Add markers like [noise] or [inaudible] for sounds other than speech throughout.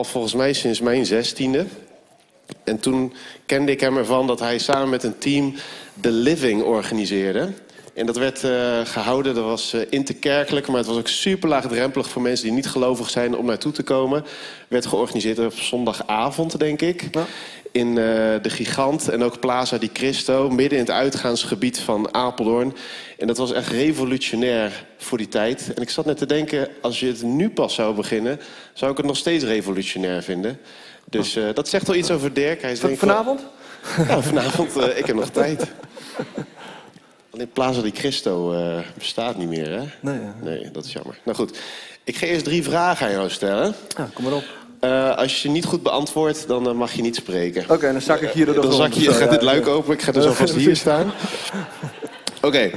al volgens mij sinds mijn zestiende. En toen kende ik hem ervan dat hij samen met een team The Living organiseerde. En dat werd uh, gehouden, dat was uh, interkerkelijk... maar het was ook super laagdrempelig voor mensen die niet gelovig zijn... om naartoe te komen. Werd georganiseerd op zondagavond, denk ik. Ja. In uh, de Gigant en ook Plaza di Cristo... midden in het uitgaansgebied van Apeldoorn. En dat was echt revolutionair voor die tijd. En ik zat net te denken, als je het nu pas zou beginnen... zou ik het nog steeds revolutionair vinden. Dus dat zegt wel iets over Dirk. Hij is Van, vanavond? Ja, vanavond. ik heb nog tijd. Alleen Plaza di Cristo bestaat niet meer, hè? Nee, ja. nee, dat is jammer. Nou goed, ik ga eerst drie vragen aan jou stellen. Ja, kom maar op. Uh, als je niet goed beantwoordt, dan uh, mag je niet spreken. Oké, okay, dan zak ik hier door de Dan zak je, gaat dit luik open, ik ga dus alvast hier staan. [laughs] Oké, okay.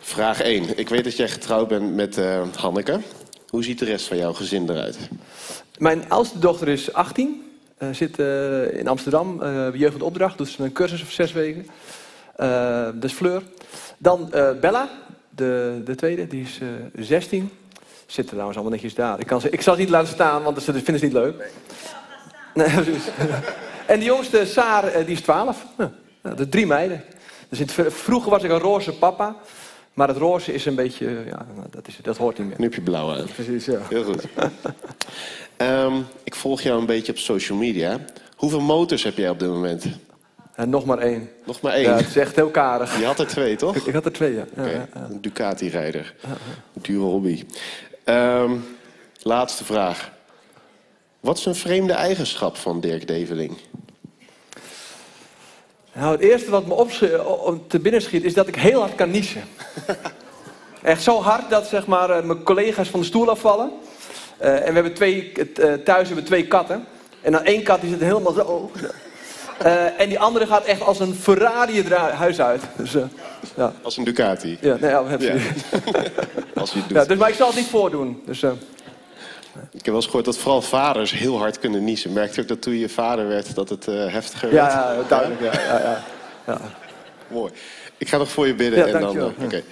vraag 1. Ik weet dat jij getrouwd bent met Hanneke. Hoe ziet de rest van jouw gezin eruit? Mijn oudste dochter is 18. zit in Amsterdam, jeugd opdracht, dus een cursus van zes weken. dat is Fleur. Dan Bella, de, de tweede, die is uh, 16. Zit er trouwens allemaal netjes daar. Ik, kan ze, ik zal ze niet laten staan, want ze vinden ze niet leuk. Nee, precies. [laughs] en de jongste, Saar, uh, die is 12. Ja, de drie meiden. Dus in het, vroeger was ik een roze papa. Maar het roze is een beetje, ja, dat, is, dat hoort niet meer. Nu heb je blauw aan. Precies, ja. Heel goed. um, [laughs] ik volg jou een beetje op social media. Hoeveel motors heb jij op dit moment? En nog maar één. Nog maar één? Ja, het is echt heel karig. Je had er twee, toch? Ik, ik had er twee, ja. Okay. ja, ja. Een Ducati-rijder. Dure hobby. Um, laatste vraag. Wat is een vreemde eigenschap van Dirk Develing? Nou, het eerste wat me op te binnen schiet is dat ik heel hard kan niezen. [laughs] Echt zo hard dat zeg maar, mijn collega's van de stoel afvallen. Uh, en we hebben twee, uh, thuis hebben we twee katten. En dan één kat die zit helemaal zo. Uh, en die andere gaat echt als een Ferrari het huis uit. Dus, uh, ja. Als een Ducati. Ja, nee, ja. Ja. [laughs] als je het doet. Ja, dus, maar ik zal het niet voordoen. Dus, uh... Ik heb wel eens gehoord dat vooral vaders heel hard kunnen niezen. Merkte ook dat toen je vader werd, dat het heftiger werd? Ja, duidelijk. Ja? Ja, ja, ja. Mooi. Ik ga nog voor je bidden. En dan, Oké. Okay.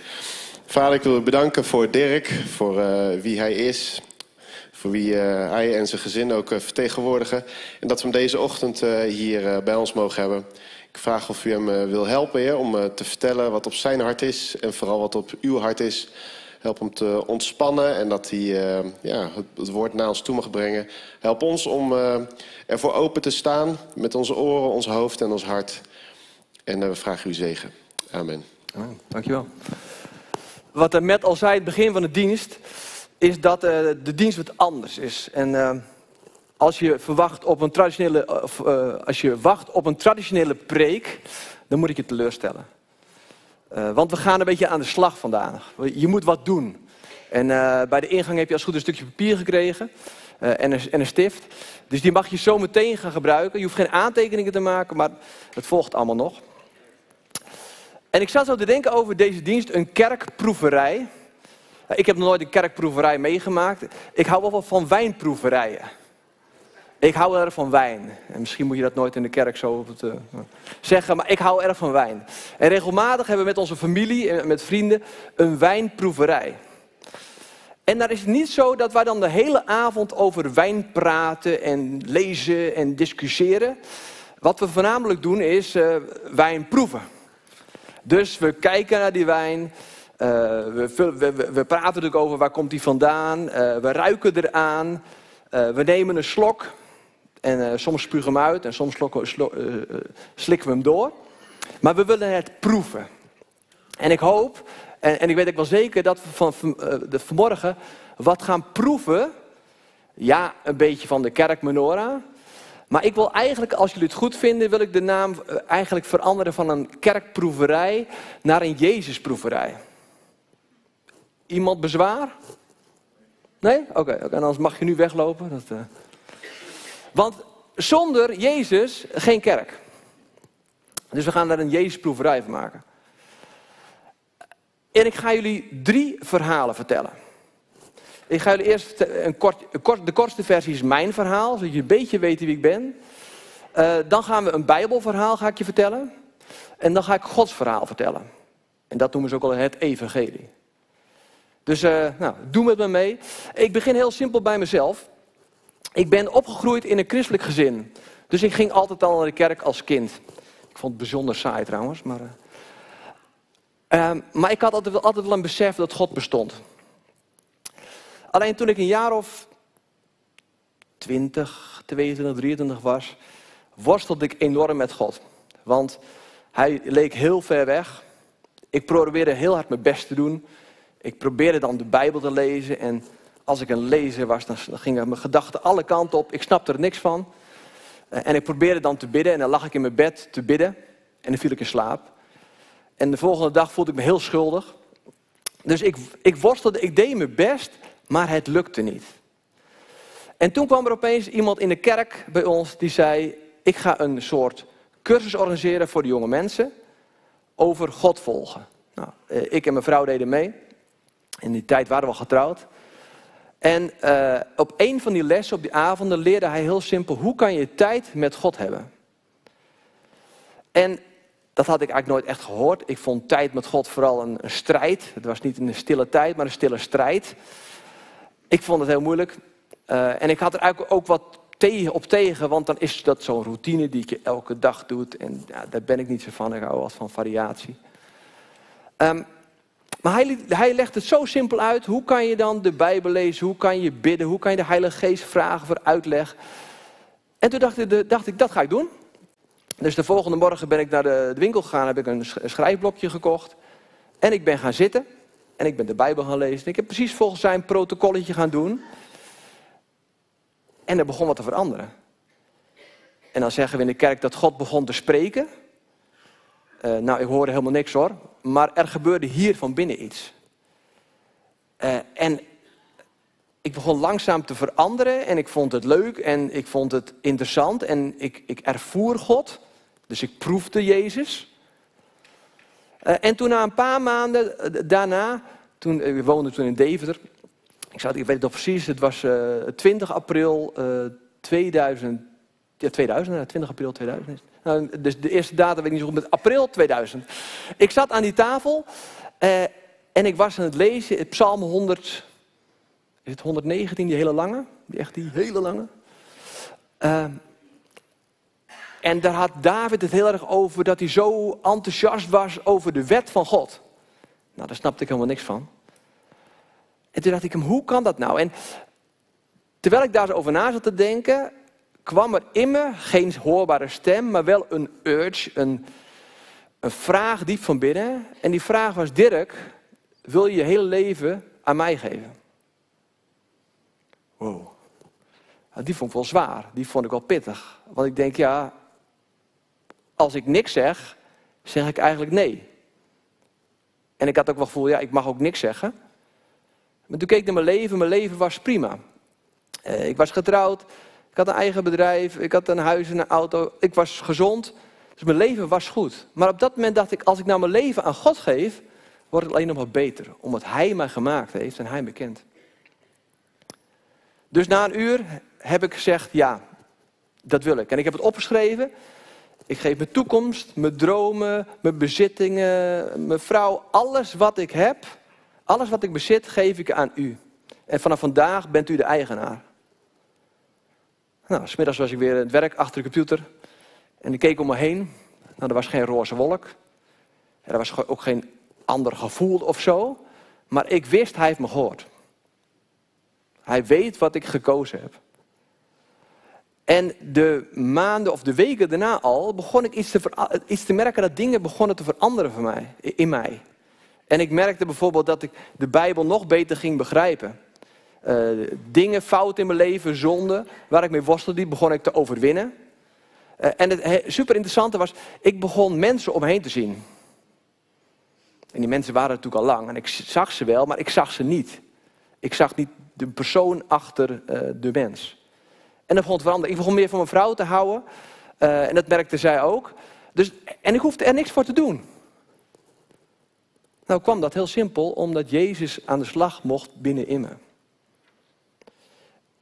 Vader, ik wil je bedanken voor Dirk, voor wie hij is voor wie uh, hij en zijn gezin ook uh, vertegenwoordigen. En dat we hem deze ochtend uh, hier bij ons mogen hebben. Ik vraag of u hem wil helpen om te vertellen wat op zijn hart is... en vooral wat op uw hart is. Help hem te ontspannen en dat hij ja, het, woord naar ons toe mag brengen. Help ons om ervoor open te staan met onze oren, ons hoofd en ons hart. En we vragen u zegen. Amen. Dankjewel. Wat Met al zei, het begin van de dienst is dat uh, de dienst wat anders is. En uh, als je verwacht op een traditionele, uh, als je wacht op een traditionele preek, dan moet ik je teleurstellen. want we gaan een beetje aan de slag vandaag. Je moet wat doen. En bij de ingang heb je als goed een stukje papier gekregen en een, en, een, stift. Dus die mag je zo meteen gaan gebruiken. Je hoeft geen aantekeningen te maken, maar het volgt allemaal nog. En ik zat zo te denken over deze dienst, een kerkproeverij. Ik heb nog nooit een kerkproeverij meegemaakt. Ik hou wel van wijnproeverijen. Ik hou erg van wijn. En misschien moet je dat nooit in de kerk zo uh, zeggen, maar ik hou erg van wijn. En regelmatig hebben we met onze familie en met vrienden een wijnproeverij. En daar is het niet zo dat wij dan de hele avond over wijn praten en lezen en discussiëren. Wat we voornamelijk doen is uh, wijn proeven. Dus we kijken naar die wijn, uh, we, we, we, praten natuurlijk over waar komt die vandaan. Uh, we ruiken eraan. Uh, we nemen een slok. En soms spugen we hem uit en soms slokken, slo, slikken we hem door. Maar we willen het proeven. En ik hoop, en, en ik weet ook wel zeker, dat we van, van de, vanmorgen wat gaan proeven. Ja, een beetje van de kerk Menorah. Maar ik wil eigenlijk, als jullie het goed vinden, wil ik de naam eigenlijk veranderen van een kerkproeverij naar een Jezusproeverij. Iemand bezwaar? Nee? Oké, okay, anders mag je nu weglopen. Dat, uh... Want zonder Jezus geen kerk. Dus we gaan daar een Jezusproeverij van maken. En ik ga jullie drie verhalen vertellen. Ik ga jullie eerst een kort, kort, de kortste versie is mijn verhaal, zodat je een beetje weet wie ik ben. Uh, dan gaan we een Bijbelverhaal ga ik je vertellen. En dan ga ik Gods verhaal vertellen. En dat noemen ze ook al het evangelie. Dus uh, nou, doe met me mee. Ik begin heel simpel bij mezelf. ik ben opgegroeid in een christelijk gezin. Dus ik ging altijd al naar de kerk als kind. Ik vond het bijzonder saai trouwens. Maar, uh, maar ik had altijd, altijd wel een besef dat God bestond. Alleen toen ik een jaar of 20, 22, 23 was, worstelde ik enorm met God. Want hij leek heel ver weg. Ik probeerde heel hard mijn best te doen. Ik probeerde dan de Bijbel te lezen. En als ik een lezer was, dan gingen mijn gedachten alle kanten op. Ik snapte er niks van. Eh, en ik probeerde dan te bidden. En dan lag ik in mijn bed te bidden. En dan viel ik in slaap. En de volgende dag voelde ik me heel schuldig. Dus ik, ik worstelde, ik deed mijn best, maar het lukte niet. En toen kwam er opeens iemand in de kerk bij ons die zei: Ik ga een soort cursus organiseren voor de jonge mensen over God volgen. Nou, eh, ik en mijn vrouw deden mee. In die tijd waren we al getrouwd. En uh, op een van die lessen, op die avonden, leerde hij heel simpel: hoe kan je tijd met God hebben? En dat had ik eigenlijk nooit echt gehoord. Ik vond tijd met God vooral een, strijd. Het was niet een stille tijd, maar een stille strijd. Ik vond het heel moeilijk. Uh, en ik had er eigenlijk ook wat tegen, op tegen, want dan is dat zo'n routine die je elke dag doet. En ja, daar ben ik niet zo van, ik hou wat van variatie. Um, maar hij, hij legt het zo simpel uit. Hoe kan je dan de Bijbel lezen? Hoe kan je bidden? Hoe kan je de Heilige Geest vragen voor uitleg? En toen dacht ik, dacht ik dat ga ik doen. Dus de volgende morgen ben ik naar de, de winkel gegaan, heb ik een schrijfblokje gekocht. En ik ben gaan zitten en ik ben de Bijbel gaan lezen. Ik heb precies volgens zijn protocolletje gaan doen. En er begon wat te veranderen. En dan zeggen we in de kerk dat God begon te spreken. Uh, nou, ik hoorde helemaal niks hoor. Maar er gebeurde hier van binnen iets. Uh, en ik begon langzaam te veranderen en ik vond het leuk en ik vond het interessant en ik, ik ervoer God. Dus ik proefde Jezus. Uh, en toen na een paar maanden daarna, toen, we woonden toen in Deventer. Ik weet het nog precies, het was 20 april 2000. Ja, 2000, 20 april 2000. Nou, dus de eerste data weet ik niet zo goed, met april 2000. Ik zat aan die tafel eh, en ik was aan het lezen, het Psalm 100, is het 119, die hele lange? Die echt die hele lange. Uh, en daar had David het heel erg over dat hij zo enthousiast was over de wet van God. Nou, daar snapte ik helemaal niks van. En toen dacht ik hem, hoe kan dat nou? En terwijl ik daar zo over na zat te denken, kwam er in me geen hoorbare stem, maar wel een urge, een, een vraag diep van binnen. En die vraag was, Dirk, wil je je hele leven aan mij geven? Wow. Die vond ik wel zwaar, die vond ik wel pittig. Want ik denk, ja, als ik niks zeg, zeg ik eigenlijk nee. En ik had ook wel gevoel, ja, ik mag ook niks zeggen. Maar toen keek ik naar mijn leven, mijn leven was prima. Eh, ik was getrouwd, ik had een eigen bedrijf, ik had een huis en een auto. Ik was gezond, dus mijn leven was goed. Maar op dat moment dacht ik, als ik nou mijn leven aan God geef, wordt het alleen nog maar beter. Omdat Hij mij gemaakt heeft en Hij me kent. Dus na een uur heb ik gezegd, ja, dat wil ik. En ik heb het opgeschreven. Ik geef mijn toekomst, mijn dromen, mijn bezittingen, mijn vrouw, alles wat ik heb, alles wat ik bezit, geef ik aan u. En vanaf vandaag bent u de eigenaar. Nou, smiddags was ik weer in het werk achter de computer. En ik keek om me heen. Nou, er was geen roze wolk. Er was ook geen ander gevoel of zo. Maar ik wist, hij heeft me gehoord. Hij weet wat ik gekozen heb. En de maanden of de weken daarna al begon ik iets te, iets te merken dat dingen begonnen te veranderen voor mij, in mij. En ik merkte bijvoorbeeld dat ik de Bijbel nog beter ging begrijpen. Uh, dingen, fout in mijn leven, zonde, waar ik mee worstelde, die begon ik te overwinnen. Uh, en het super interessante was, ik begon mensen omheen te zien. En die mensen waren natuurlijk al lang en ik zag ze wel, maar ik zag ze niet. Ik zag niet de persoon achter uh, de mens. En dat begon te veranderen. Ik begon meer van mijn vrouw te houden. en dat merkte zij ook. Dus, en ik hoefde er niks voor te doen. Nou kwam dat heel simpel, omdat Jezus aan de slag mocht binnenin me.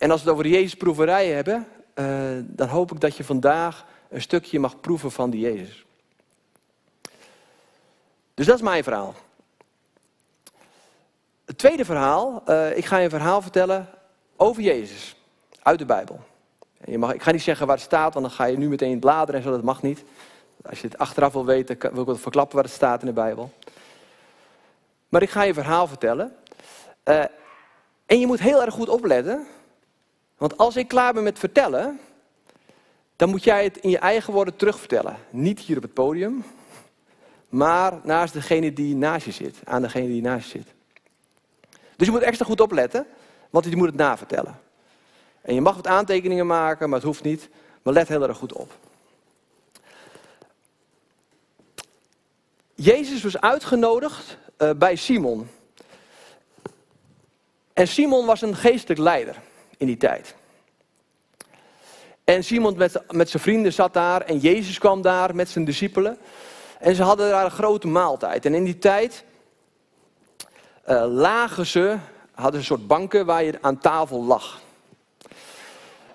En als we het over de Jezusproeverij hebben, uh, dan hoop ik dat je vandaag een stukje mag proeven van die Jezus. Dus dat is mijn verhaal. Het tweede verhaal, uh, ik ga je een verhaal vertellen over Jezus. uit de Bijbel. Je mag, ik ga niet zeggen waar het staat, want dan ga je nu meteen bladeren en zo, dat mag niet. Als je het achteraf wil weten, wil ik wel verklappen waar het staat in de Bijbel. Maar ik ga je een verhaal vertellen. Uh, en je moet heel erg goed opletten. Want als ik klaar ben met vertellen, dan moet jij het in je eigen woorden terugvertellen. Niet hier op het podium, maar naast degene die naast je zit. Aan degene die naast je zit. Dus je moet extra goed opletten, want je moet het navertellen. En je mag wat aantekeningen maken, maar het hoeft niet. Maar let heel erg goed op. Jezus was uitgenodigd uh, bij Simon. En Simon was een geestelijk leider in die tijd. En Simon met, met zijn vrienden zat daar en Jezus kwam daar met zijn discipelen. En ze hadden daar een grote maaltijd. En in die tijd uh, lagen ze, hadden een soort banken waar je aan tafel lag.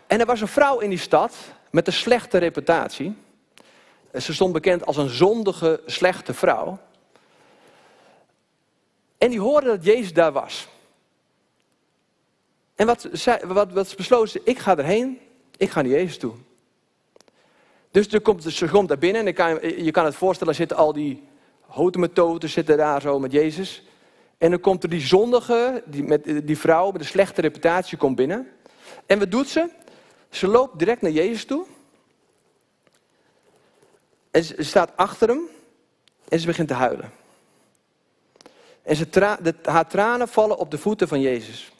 En er was een vrouw in die stad met een slechte reputatie. Ze stond bekend als een zondige, slechte vrouw. En die hoorde dat Jezus daar was. En wat, wat, wat besloot ze? Ik ga erheen, ik ga naar Jezus toe. Dus er komt, ze komt daar binnen en kan, je kan het voorstellen, zitten al die houten zitten daar zo met Jezus. En dan komt er die zondige, die, met, die vrouw met een slechte reputatie, komt binnen. En wat doet ze? Ze loopt direct naar Jezus toe. En ze staat achter hem en ze begint te huilen. En ze haar tranen vallen op de voeten van Jezus.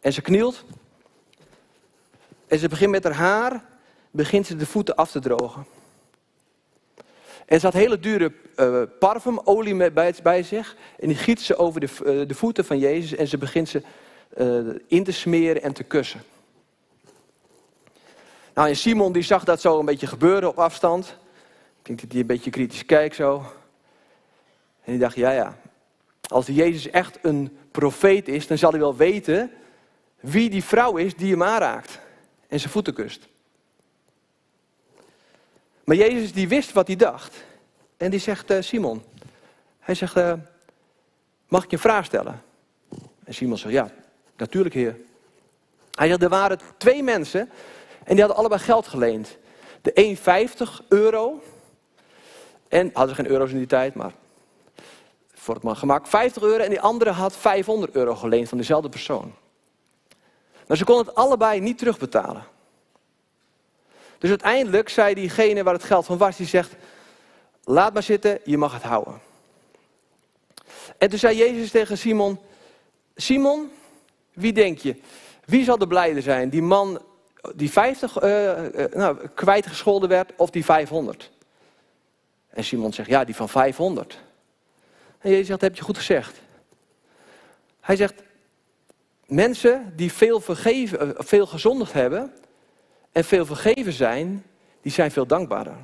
En ze knielt. En ze begint met haar haar, begint ze de voeten af te drogen. En ze had hele dure uh, parfumolie bij, zich. En die giet ze over de, uh, de, voeten van Jezus. En ze begint ze uh, in te smeren en te kussen. Nou, en Simon die zag dat zo een beetje gebeuren op afstand. Ik denk dat hij een beetje kritisch kijkt zo. En die dacht, ja ja, als Jezus echt een profeet is, dan zal hij wel weten wie die vrouw is die hem aanraakt en zijn voeten kust. Maar Jezus die wist wat hij dacht. En die zegt, uh, Simon, hij zegt, uh, mag ik je een vraag stellen? En Simon zegt, ja, natuurlijk heer. Hij zegt, er waren twee mensen en die hadden allebei geld geleend. De een 50 euro. En hadden ze geen euro's in die tijd, maar voor het gemak 50 euro. En die andere had 500 euro geleend van dezelfde persoon. Maar ze konden het allebei niet terugbetalen. Dus uiteindelijk zei diegene waar het geld van was, die zegt, laat maar zitten, je mag het houden. En toen zei Jezus tegen Simon, Simon, wie denk je? Wie zal de blijde zijn? Die man die 50 uh, uh, nou, kwijtgescholden werd of die 500? En Simon zegt, ja, die van 500. En Jezus zegt, heb je goed gezegd. Hij zegt, mensen die veel, vergeven, eh, veel gezondigd hebben en veel vergeven zijn, die zijn veel dankbaarder.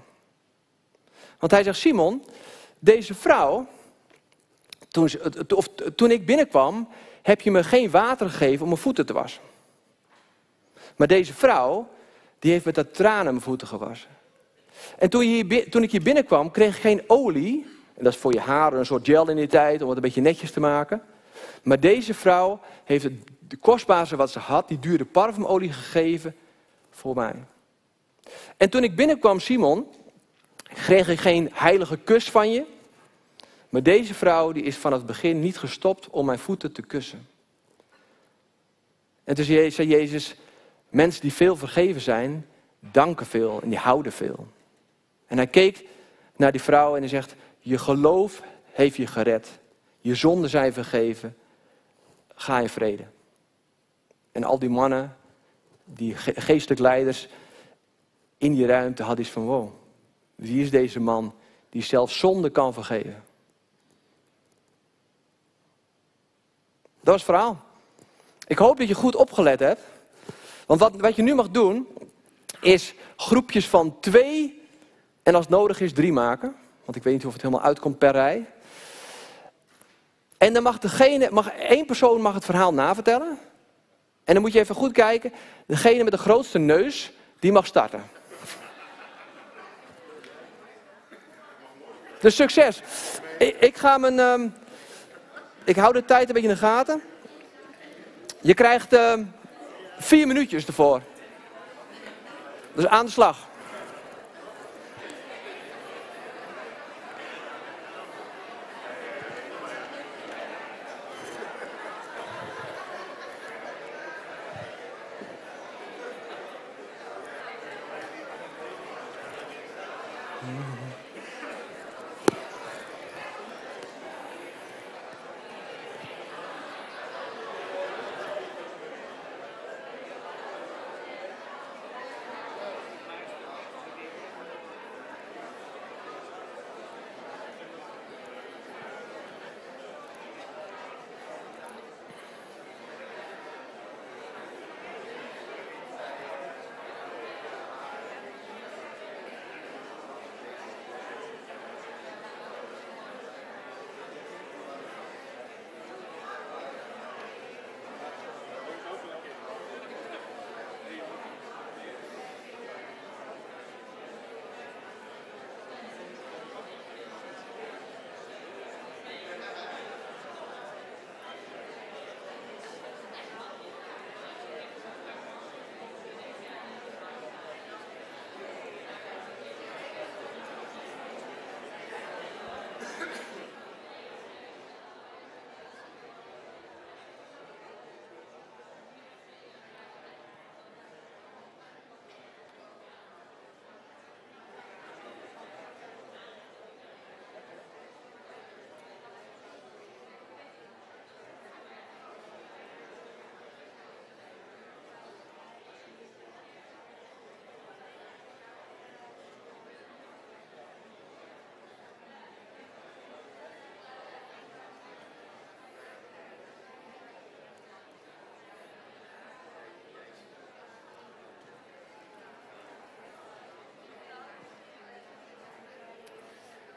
Want hij zegt, Simon, deze vrouw, toen, toen ik binnenkwam, heb je me geen water gegeven om mijn voeten te wassen. Maar deze vrouw, die heeft met dat tranen mijn voeten gewassen. En toen, toen ik hier binnenkwam, kreeg ik geen olie. En dat is voor je haren een soort gel in die tijd, om het een beetje netjes te maken. Maar deze vrouw heeft het de kostbaarste wat ze had, die dure parfumolie gegeven voor mij. En toen ik binnenkwam, Simon, kreeg ik geen heilige kus van je. Maar deze vrouw die is van het begin niet gestopt om mijn voeten te kussen. En toen zei Jezus, mensen die veel vergeven zijn, danken veel en die houden veel. En hij keek naar die vrouw en hij zegt, je geloof heeft je gered. Je zonden zijn vergeven. Ga in vrede. En al die mannen, die geestelijk leiders in die ruimte hadden iets van wow. Wie is deze man die zelfs zonde kan vergeven? Dat was het verhaal. Ik hoop dat je goed opgelet hebt. Want wat, wat je nu mag doen, is groepjes van twee en als nodig is drie maken. Want ik weet niet of het helemaal uitkomt per rij. En dan mag degene, mag, één persoon mag het verhaal navertellen. En dan moet je even goed kijken. Degene met de grootste neus, die mag starten. Dus succes. Ik, ga mijn. Uh, ik hou de tijd een beetje in de gaten. Je krijgt. Uh, Vier minuutjes ervoor. Dus aan de slag.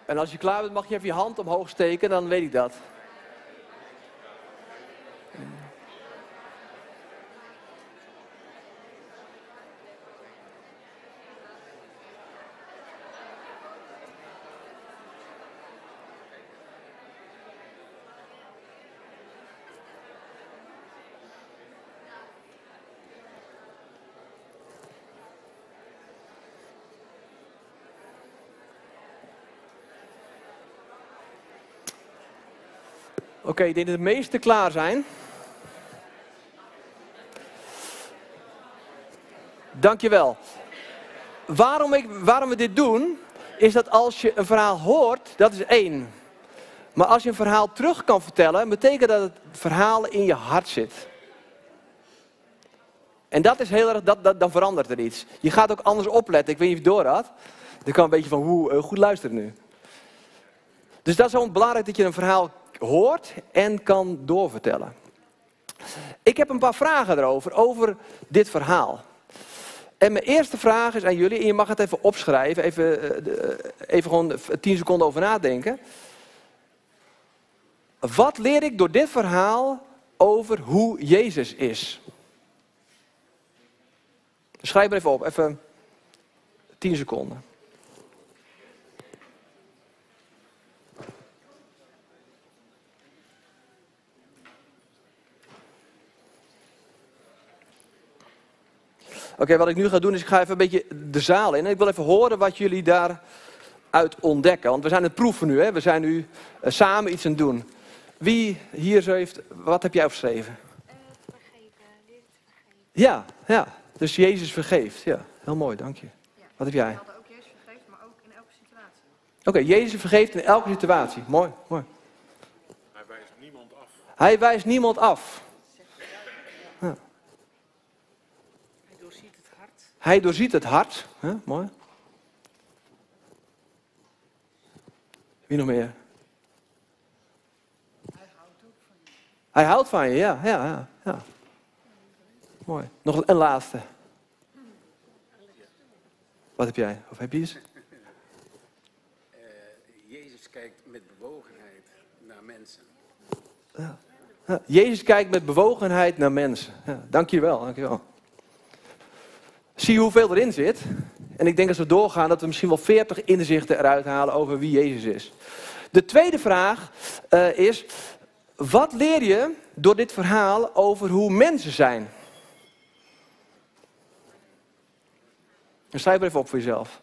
En als je klaar bent, mag je even je hand omhoog steken, dan weet ik dat. Oké, ik denk dat de meesten klaar zijn. Dankjewel. Waarom, ik, waarom we dit doen, is dat als je een verhaal hoort, dat is één. Maar als je een verhaal terug kan vertellen, betekent dat het verhaal in je hart zit. En dat is heel erg, dat, dat, dan verandert er iets. Je gaat ook anders opletten. Ik weet niet of je door had. Dan kan een beetje van, hoe uh, goed luisteren nu. Dus dat is gewoon belangrijk dat je een verhaal hoort en kan doorvertellen. Ik heb een paar vragen erover, over dit verhaal. En mijn eerste vraag is aan jullie, en je mag het even opschrijven, even, eh, even gewoon tien seconden over nadenken. Wat leer ik door dit verhaal over hoe Jezus is? Schrijf maar even op, even tien seconden. Oké, wat ik nu ga doen is, ik ga even een beetje de zaal in. En ik wil even horen wat jullie daaruit ontdekken. Want we zijn het proeven nu, hè? we zijn nu uh, samen iets aan het doen. Wie hier zo heeft, wat heb jij opgeschreven? Uh, vergeven, leer te vergeven. Ja, ja, dus Jezus vergeeft. Ja, heel mooi, dank je. Ja. Wat heb jij? Ook Jezus vergeeft, maar ook in elke situatie. Oké, Jezus vergeeft in elke situatie. Mooi, mooi. Hij wijst niemand af. Hij wijst niemand af. Hij doorziet het hart. Hij doorziet het hart. Mooi. Wie nog meer? Hij houdt van je, ja, ja, ja. ja. Mooi. Nog een laatste. Wat heb jij? Of heb je iets? Eh, Jezus kijkt met bewogenheid naar mensen. Ja, Jezus kijkt met bewogenheid naar mensen. Ja, dankjewel, dankjewel zie hoeveel erin zit. En ik denk als we doorgaan dat we misschien wel 40 inzichten eruit halen over wie Jezus is. De tweede vraag eh, is, wat leer je door dit verhaal over hoe mensen zijn? Schrijf er even op voor jezelf.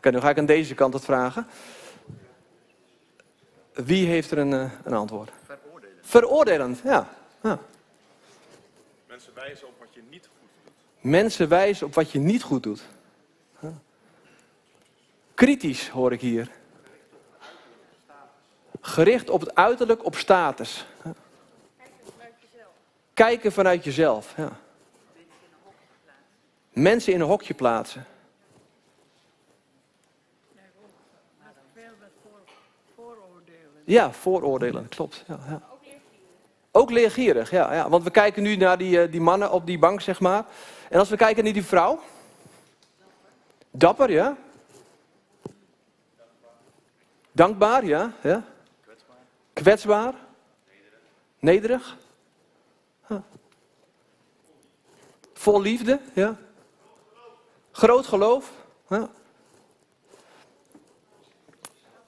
Oké, nu ga ik aan deze kant het vragen. Wie heeft er een, eh, een antwoord? Veroordelen. Veroordelend, ja. ja. Mensen wijzen op wat je niet goed doet. Mensen wijzen op wat je niet goed doet. Ja. Kritisch hoor ik hier. Gericht op het uiterlijk, op status. Ja. Kijken vanuit jezelf. Ja. Mensen in een hokje plaatsen. Ja, vooroordelen, klopt. Ja, ja. Ook leergierig, ja, ja. Want we kijken nu naar die, eh, die mannen op die bank, zeg maar. En als we kijken naar die vrouw. Dapper, ja. Dankbaar, ja. Kwetsbaar. Nederig. Vol liefde, ja. Groot geloof. Ja.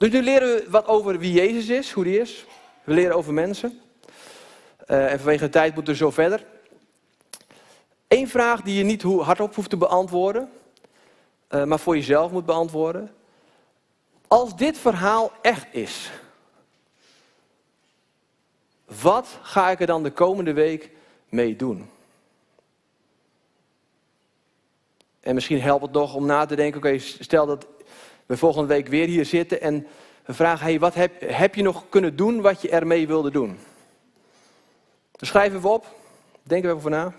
Dus nu leren we wat over wie Jezus is, hoe die is. We leren over mensen. Uh, en vanwege de tijd moeten we zo verder. Eén vraag die je niet hardop hoeft te beantwoorden, uh, maar voor jezelf moet beantwoorden. Als dit verhaal echt is, wat ga ik er dan de komende week mee doen? En misschien helpt het nog om na te denken, oké, stel dat we volgende week weer hier zitten en we vragen, hey, wat heb, heb je nog kunnen doen wat je ermee wilde doen? Dus schrijven we op, denken we voor na.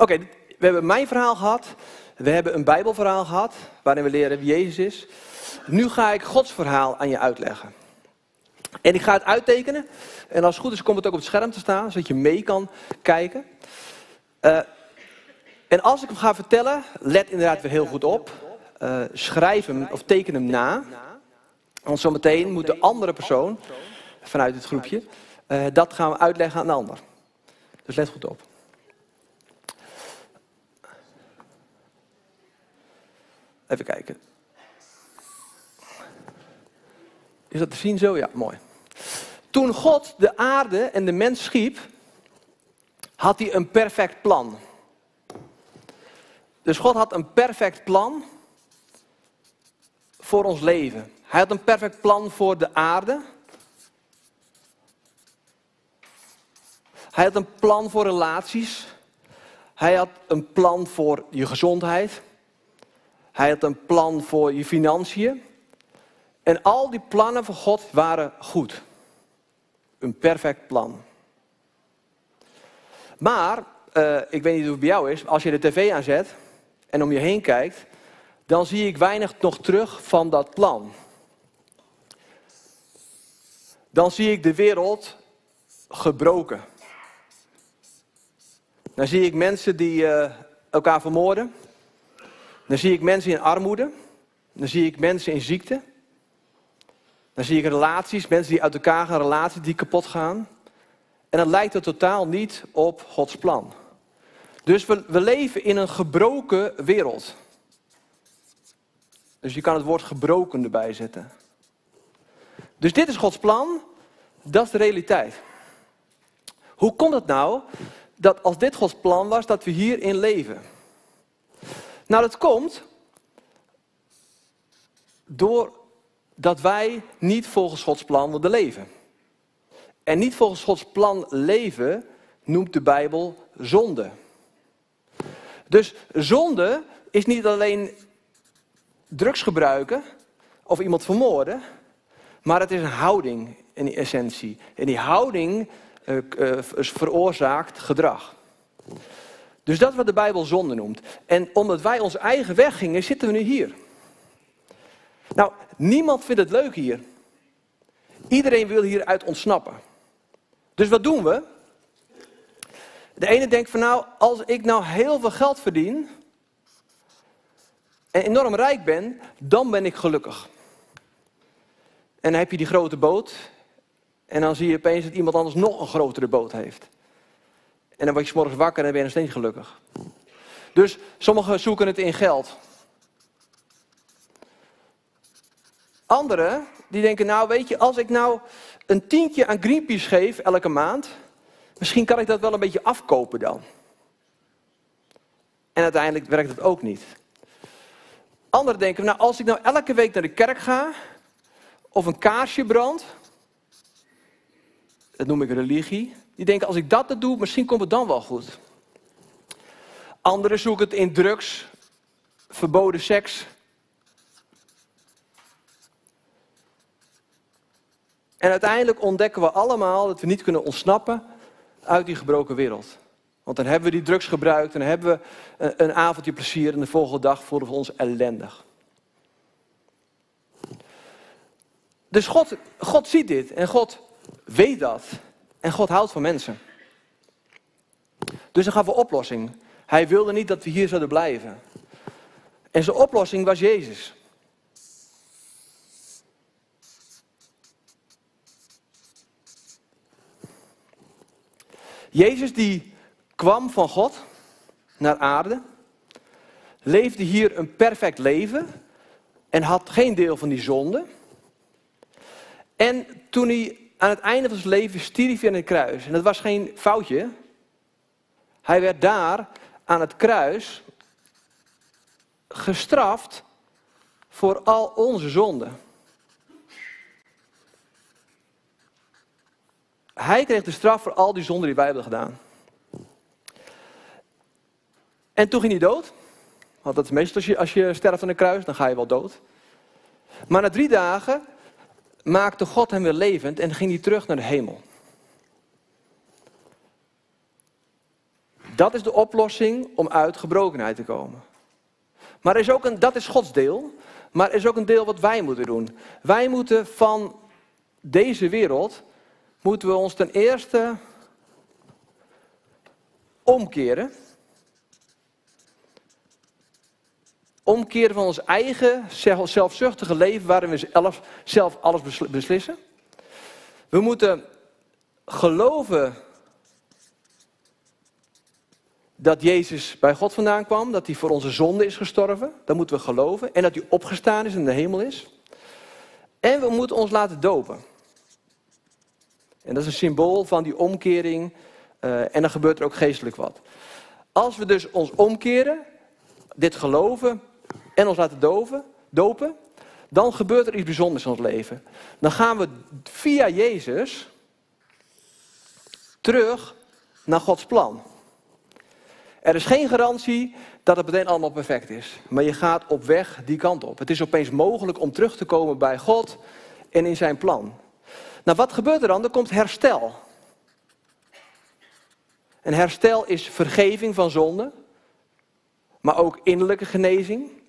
Oké, we hebben mijn verhaal gehad. We hebben een Bijbelverhaal gehad, waarin we leren wie Jezus is. Nu ga ik Gods verhaal aan je uitleggen. En ik ga het uittekenen. En als het goed is, komt het ook op het scherm te staan, zodat je mee kan kijken. Uh, en als ik hem ga vertellen, let inderdaad weer heel goed op. Uh, schrijf hem of teken hem na. Want zometeen moet de andere persoon vanuit het groepje uh, dat gaan we uitleggen aan de ander. Dus let goed op. Even kijken. Is dat te zien zo? Ja, mooi. Toen God de aarde en de mens schiep, had hij een perfect plan. Dus God had een perfect plan voor ons leven. Hij had een perfect plan voor de aarde. Hij had een plan voor relaties. Hij had een plan voor je gezondheid. Hij had een plan voor je financiën. En al die plannen van God waren goed. Een perfect plan. Maar, uh, ik weet niet hoe het bij jou is, als je de tv aanzet en om je heen kijkt, dan zie ik weinig nog terug van dat plan. Dan zie ik de wereld gebroken. Dan zie ik mensen die uh, elkaar vermoorden. Dan zie ik mensen in armoede. Dan zie ik mensen in ziekte. Dan zie ik relaties, mensen die uit elkaar gaan, relaties die kapot gaan. En dat lijkt er totaal niet op Gods plan. Dus we, we leven in een gebroken wereld. Dus je kan het woord gebroken erbij zetten. Dus dit is Gods plan, dat is de realiteit. Hoe komt het nou dat als dit Gods plan was, dat we hierin leven? Nou, dat komt doordat wij niet volgens Gods plan willen leven. En niet volgens Gods plan leven noemt de Bijbel zonde. Dus zonde is niet alleen drugs gebruiken of iemand vermoorden, maar het is een houding in essentie. En die houding uh, veroorzaakt gedrag. Dus dat is wat de Bijbel zonde noemt. En omdat wij onze eigen weg gingen, zitten we nu hier. Nou, niemand vindt het leuk hier. Iedereen wil hieruit ontsnappen. Dus wat doen we? De ene denkt van nou, als ik nou heel veel geld verdien en enorm rijk ben, dan ben ik gelukkig. En dan heb je die grote boot en dan zie je opeens dat iemand anders nog een grotere boot heeft. En dan word je morgens wakker en ben je nog steeds gelukkig. Dus sommigen zoeken het in geld. Anderen die denken, nou weet je, als ik nou een tientje aan Greenpeace geef elke maand, misschien kan ik dat wel een beetje afkopen dan. En uiteindelijk werkt het ook niet. Anderen denken, nou als ik nou elke week naar de kerk ga, of een kaarsje brand, dat noem ik religie, die denken als ik dat doe, misschien komt het dan wel goed. Anderen zoeken het in drugs, verboden seks. En uiteindelijk ontdekken we allemaal dat we niet kunnen ontsnappen uit die gebroken wereld. Want dan hebben we die drugs gebruikt, dan hebben we een avondje plezier en de volgende dag voelen we ons ellendig. Dus God, God ziet dit en God weet dat. En God houdt van mensen. Dus dan gaf we oplossing. Hij wilde niet dat we hier zouden blijven. En zijn oplossing was Jezus. Jezus die kwam van God naar aarde, leefde hier een perfect leven en had geen deel van die zonde. En toen hij aan het einde van zijn leven stierf hij aan het kruis, en dat was geen foutje, hij werd daar aan het kruis gestraft voor al onze zonden. Hij kreeg de straf voor al die zonden die wij hebben gedaan. En toen ging hij dood. Want dat is meestal als je, als je sterft aan een kruis, dan ga je wel dood. Maar na drie dagen maakte God hem weer levend en ging hij terug naar de hemel. Dat is de oplossing om uit gebrokenheid te komen. Maar er is ook een, dat is Gods deel. Maar er is ook een deel wat wij moeten doen. Wij moeten van deze wereld, moeten we ons ten eerste omkeren. Omkeren van ons eigen zelfzuchtige leven waarin we zelf alles beslissen. We moeten geloven dat Jezus bij God vandaan kwam, dat hij voor onze zonde is gestorven. Dat moeten we geloven. En dat hij opgestaan is en in de hemel is. En we moeten ons laten dopen. En dat is een symbool van die omkering. Uh, en dan gebeurt er ook geestelijk wat. Als we dus ons omkeren, dit geloven en ons laten dopen, dan gebeurt er iets bijzonders in ons leven. Dan gaan we via Jezus terug naar Gods plan. Er is geen garantie dat het meteen allemaal perfect is. Maar je gaat op weg die kant op. Het is opeens mogelijk om terug te komen bij God en in zijn plan. Nou, wat gebeurt er dan? Er komt herstel. En herstel is vergeving van zonde, maar ook innerlijke genezing.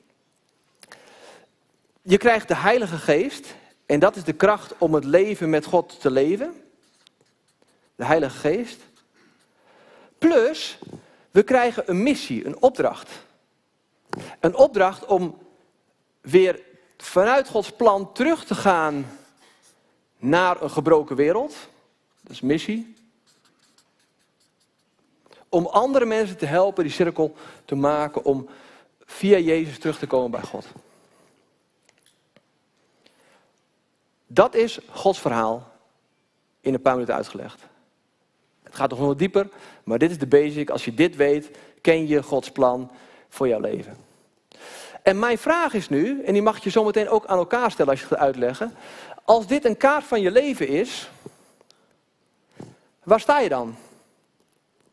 Je krijgt de Heilige Geest en dat is de kracht om het leven met God te leven. De Heilige Geest. Plus, we krijgen een missie, een opdracht. Een opdracht om weer vanuit Gods plan terug te gaan naar een gebroken wereld. Dat is missie. Om andere mensen te helpen die cirkel te maken om via Jezus terug te komen bij God. Dat is Gods verhaal in een paar minuten uitgelegd. Het gaat nog wel dieper, maar dit is de basic. Als je dit weet, ken je Gods plan voor jouw leven. En mijn vraag is nu, en die mag je zometeen ook aan elkaar stellen als je het gaat uitleggen. Als dit een kaart van je leven is, waar sta je dan?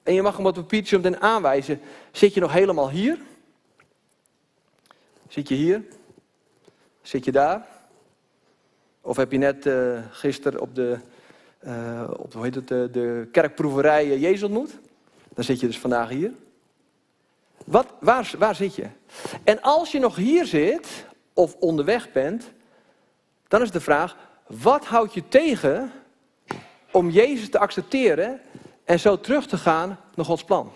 En je mag hem op het papiertje meteen aanwijzen. Zit je nog helemaal hier? Zit je hier? Zit je daar? Of heb je net uh, gisteren op de uh, op hoe heet het, de, de kerkproeverij Jezus ontmoet. Dan zit je dus vandaag hier. Wat, waar, waar zit je? En als je nog hier zit of onderweg bent, dan is de vraag: wat houdt je tegen om Jezus te accepteren en zo terug te gaan naar Gods plan?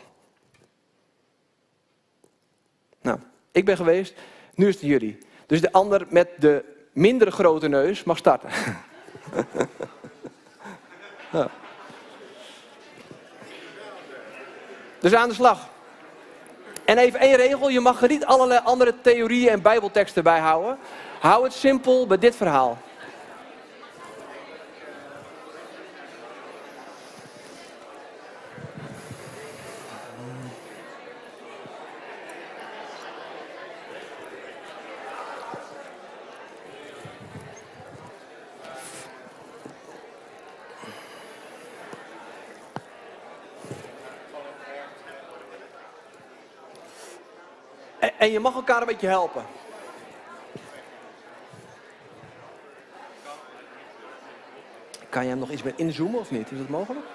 Nou, ik ben geweest, nu is het jullie. Dus de ander met de mindere grote neus mag starten. [laughs] Ja. Dus aan de slag. En even één regel, je mag er niet allerlei andere theorieën en bijbelteksten bij houden. Hou het simpel bij dit verhaal. En, je mag elkaar een beetje helpen. Kan je hem nog iets meer inzoomen of niet? Is dat mogelijk?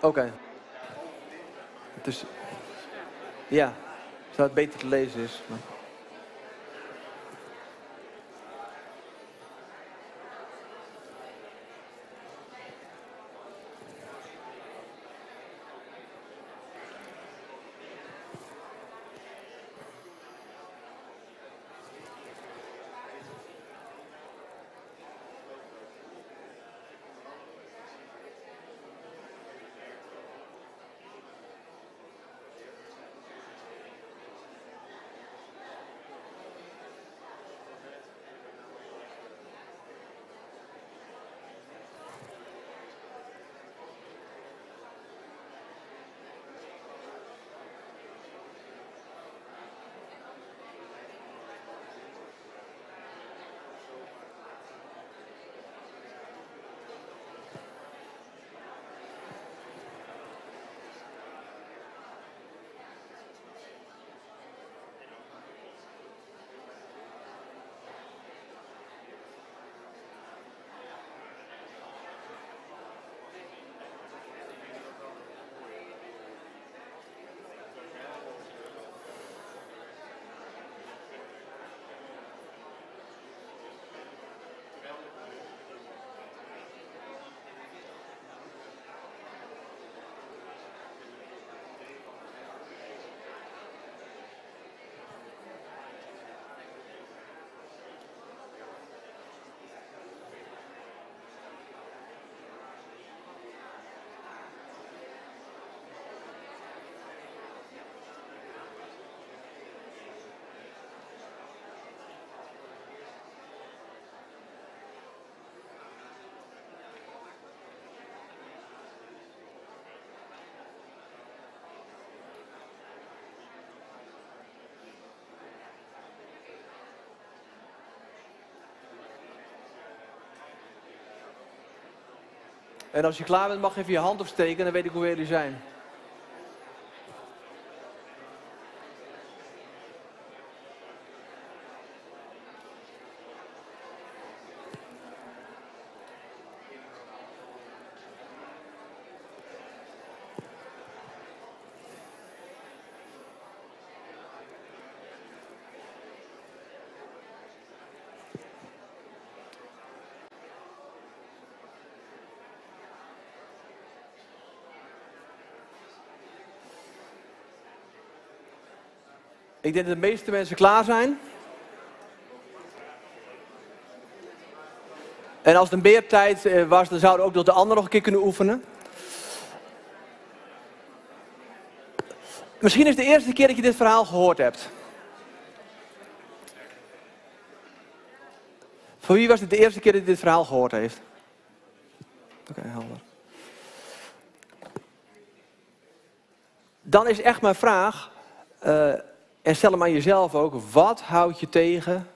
Oké. Dus, ja, zodat het beter te lezen is. Maar... En als je klaar bent, mag je even je hand opsteken, dan weet ik hoe jullie zijn. Ik denk dat de meeste mensen klaar zijn. En als het een beertijd eh, was, dan zouden ook de anderen nog een keer kunnen oefenen. Misschien is het de eerste keer dat je dit verhaal gehoord hebt. Voor wie was het de eerste keer dat hij dit verhaal gehoord heeft? Oké, helder. Dan is echt mijn vraag, uh, en stel hem aan jezelf ook, wat houdt je tegen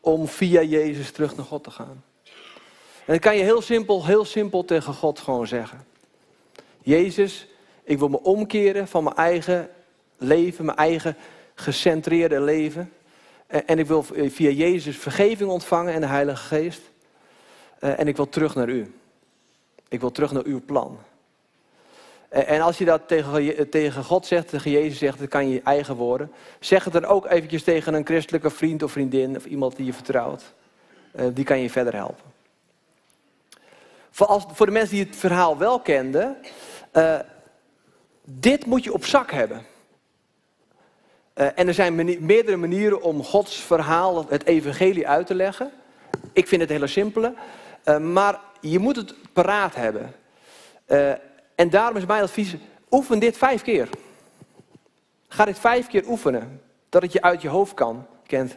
om via Jezus terug naar God te gaan? En dat kan je heel simpel, heel simpel tegen God gewoon zeggen. Jezus, ik wil me omkeren van mijn eigen leven, mijn eigen gecentreerde leven. En ik wil via Jezus vergeving ontvangen en de Heilige Geest. En ik wil terug naar u. Ik wil terug naar uw plan. En als je dat tegen, tegen God zegt, tegen Jezus zegt, dan kan je eigen woorden. Zeg het dan ook eventjes tegen een christelijke vriend of vriendin of iemand die je vertrouwt. Eh, die kan je verder helpen. Voor, als, voor de mensen die het verhaal wel kenden, eh, dit moet je op zak hebben. Eh, en er zijn meerdere manieren om Gods verhaal, het evangelie uit te leggen. Ik vind het hele simpele. Maar je moet het paraat hebben. En daarom is mijn advies, oefen dit vijf keer. Ga dit vijf keer oefenen. Dat het je uit je hoofd kan, kent.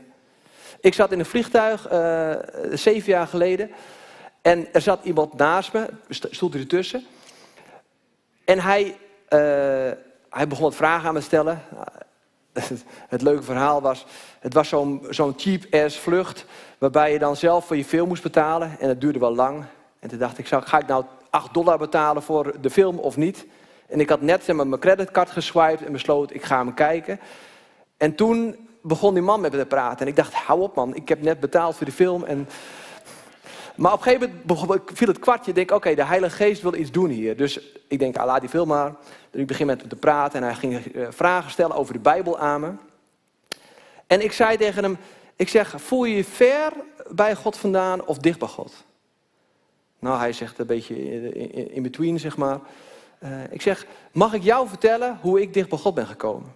Ik zat in een vliegtuig eh, zeven jaar geleden. En er zat iemand naast me, st- stond er ertussen. En hij, eh, hij begon wat vragen aan me te stellen. [laughs] Het leuke verhaal was, het was zo'n cheap-ass vlucht... waarbij je dan zelf voor je film moest betalen. En dat duurde wel lang. En toen dacht ik, ga ik nou 8 dollar betalen voor de film of niet? En ik had net zeg maar, mijn creditcard geswiped en besloten, ik ga hem kijken. En toen begon die man met me te praten. En ik dacht, hou op man, ik heb net betaald voor de film. En... Maar op een gegeven moment viel het kwartje. Ik denk, oké, de Heilige Geest wil iets doen hier. Dus ik denk, ah, laat die film maar. Dus ik begin met hem te praten en hij ging eh, vragen stellen over de Bijbel aan me. En ik zei tegen hem, ik zeg, voel je je ver bij God vandaan of dicht bij God? Nou, hij zegt een beetje in- between, zeg maar. Eh, ik zeg, mag ik jou vertellen hoe ik dicht bij God ben gekomen?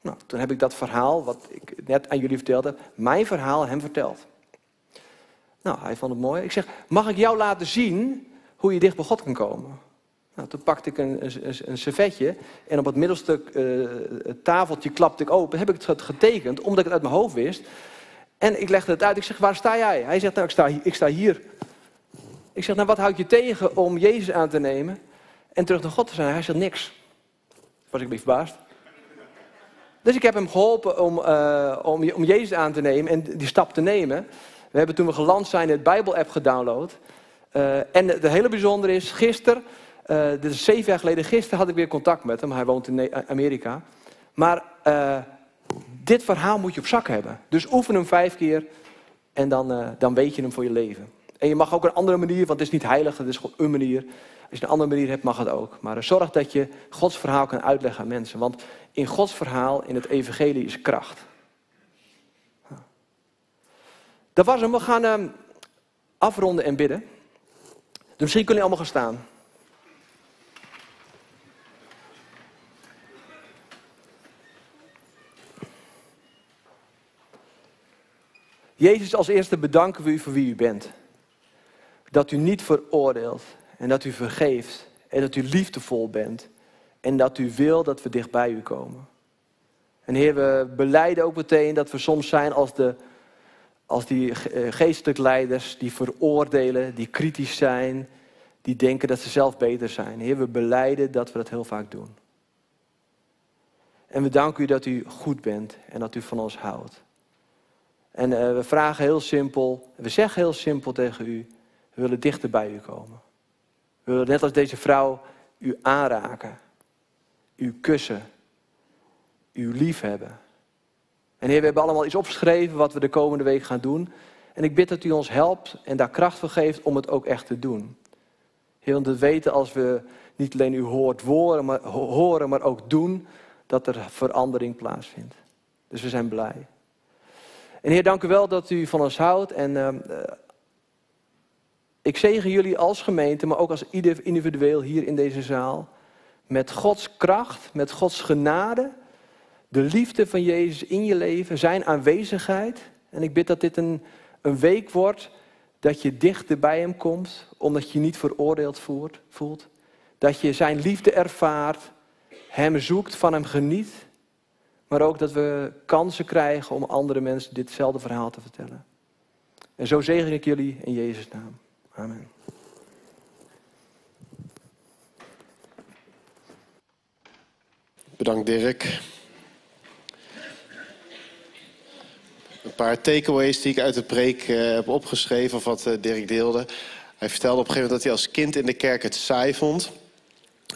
Nou, toen heb ik dat verhaal, wat ik net aan jullie verteld heb, mijn verhaal hem verteld. Nou, hij vond het mooi. Ik zeg, mag ik jou laten zien hoe je dicht bij God kan komen? Nou, toen pakte ik een, een, servetje en op het middelstuk eh, tafeltje klapte ik open. Heb ik het getekend, omdat ik het uit mijn hoofd wist. En ik legde het uit. Ik zeg, waar sta jij? Hij zegt, nou, ik sta, ik sta hier. Ik zeg, nou, wat houdt je tegen om Jezus aan te nemen en terug naar God te zijn? Hij zegt, niks. Was ik een verbaasd. Dus ik heb hem geholpen om, eh, om, om Jezus aan te nemen en die stap te nemen. We hebben toen we geland zijn het Bijbel-app gedownload. Eh, en het hele bijzondere is, gisteren, eh dit is zeven jaar geleden, gisteren had ik weer contact met hem. Hij woont in Amerika. Maar dit verhaal moet je op zak hebben. Dus oefen hem vijf keer en dan, dan weet je hem voor je leven. En je mag ook een andere manier, want het is niet heilig, het is gewoon een manier. Als je een andere manier hebt, mag het ook. Maar eh, zorg dat je Gods verhaal kan uitleggen aan mensen. Want in Gods verhaal, in het evangelie, is kracht. Dat was hem. We gaan ehm, afronden en bidden. Dus misschien kunnen jullie allemaal gaan staan. Jezus, als eerste bedanken we u voor wie u bent. Dat u niet veroordeelt en dat u vergeeft en dat u liefdevol bent en dat u wil dat we dicht bij u komen. En Heer, we beleiden ook meteen dat we soms zijn als, de, als die eh, geestelijk leiders die veroordelen, die kritisch zijn, die denken dat ze zelf beter zijn. Heer, we beleiden dat we dat heel vaak doen. En we danken u dat u goed bent en dat u van ons houdt. En eh, we vragen heel simpel, we zeggen heel simpel tegen u, we willen dichter bij u komen. We willen net als deze vrouw u aanraken, u kussen, u liefhebben. En Heer, we hebben allemaal iets opgeschreven wat we de komende week gaan doen. En ik bid dat u ons helpt en daar kracht voor geeft om het ook echt te doen. Heer, want we weten als we niet alleen u hoort horen, maar, horen, maar ook doen, dat er verandering plaatsvindt. Dus we zijn blij. En Heer, dank u wel dat u van ons houdt. En ehm, eh, ik zegen jullie als gemeente, maar ook als ieder individueel hier in deze zaal. Met Gods kracht, met Gods genade. De liefde van Jezus in je leven, zijn aanwezigheid. En ik bid dat dit een, een week wordt dat je dichter bij Hem komt, omdat je je niet veroordeeld voelt. Dat je Zijn liefde ervaart, Hem zoekt, van Hem geniet. Maar ook dat we kansen krijgen om andere mensen ditzelfde verhaal te vertellen. En zo zegen ik jullie in Jezus' naam. Amen. Bedankt Dirk. Een paar takeaways die ik uit de preek eh, heb opgeschreven, of wat eh, Dirk deelde. Hij vertelde op een gegeven moment dat hij als kind in de kerk het saai vond.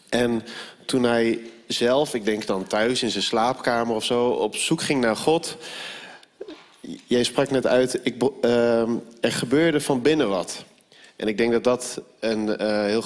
En toen hij zelf, ik denk dan thuis in zijn slaapkamer of zo, op zoek ging naar God. Jij sprak net uit, ik, ehm, er gebeurde van binnen wat. En ik denk dat dat een eh, heel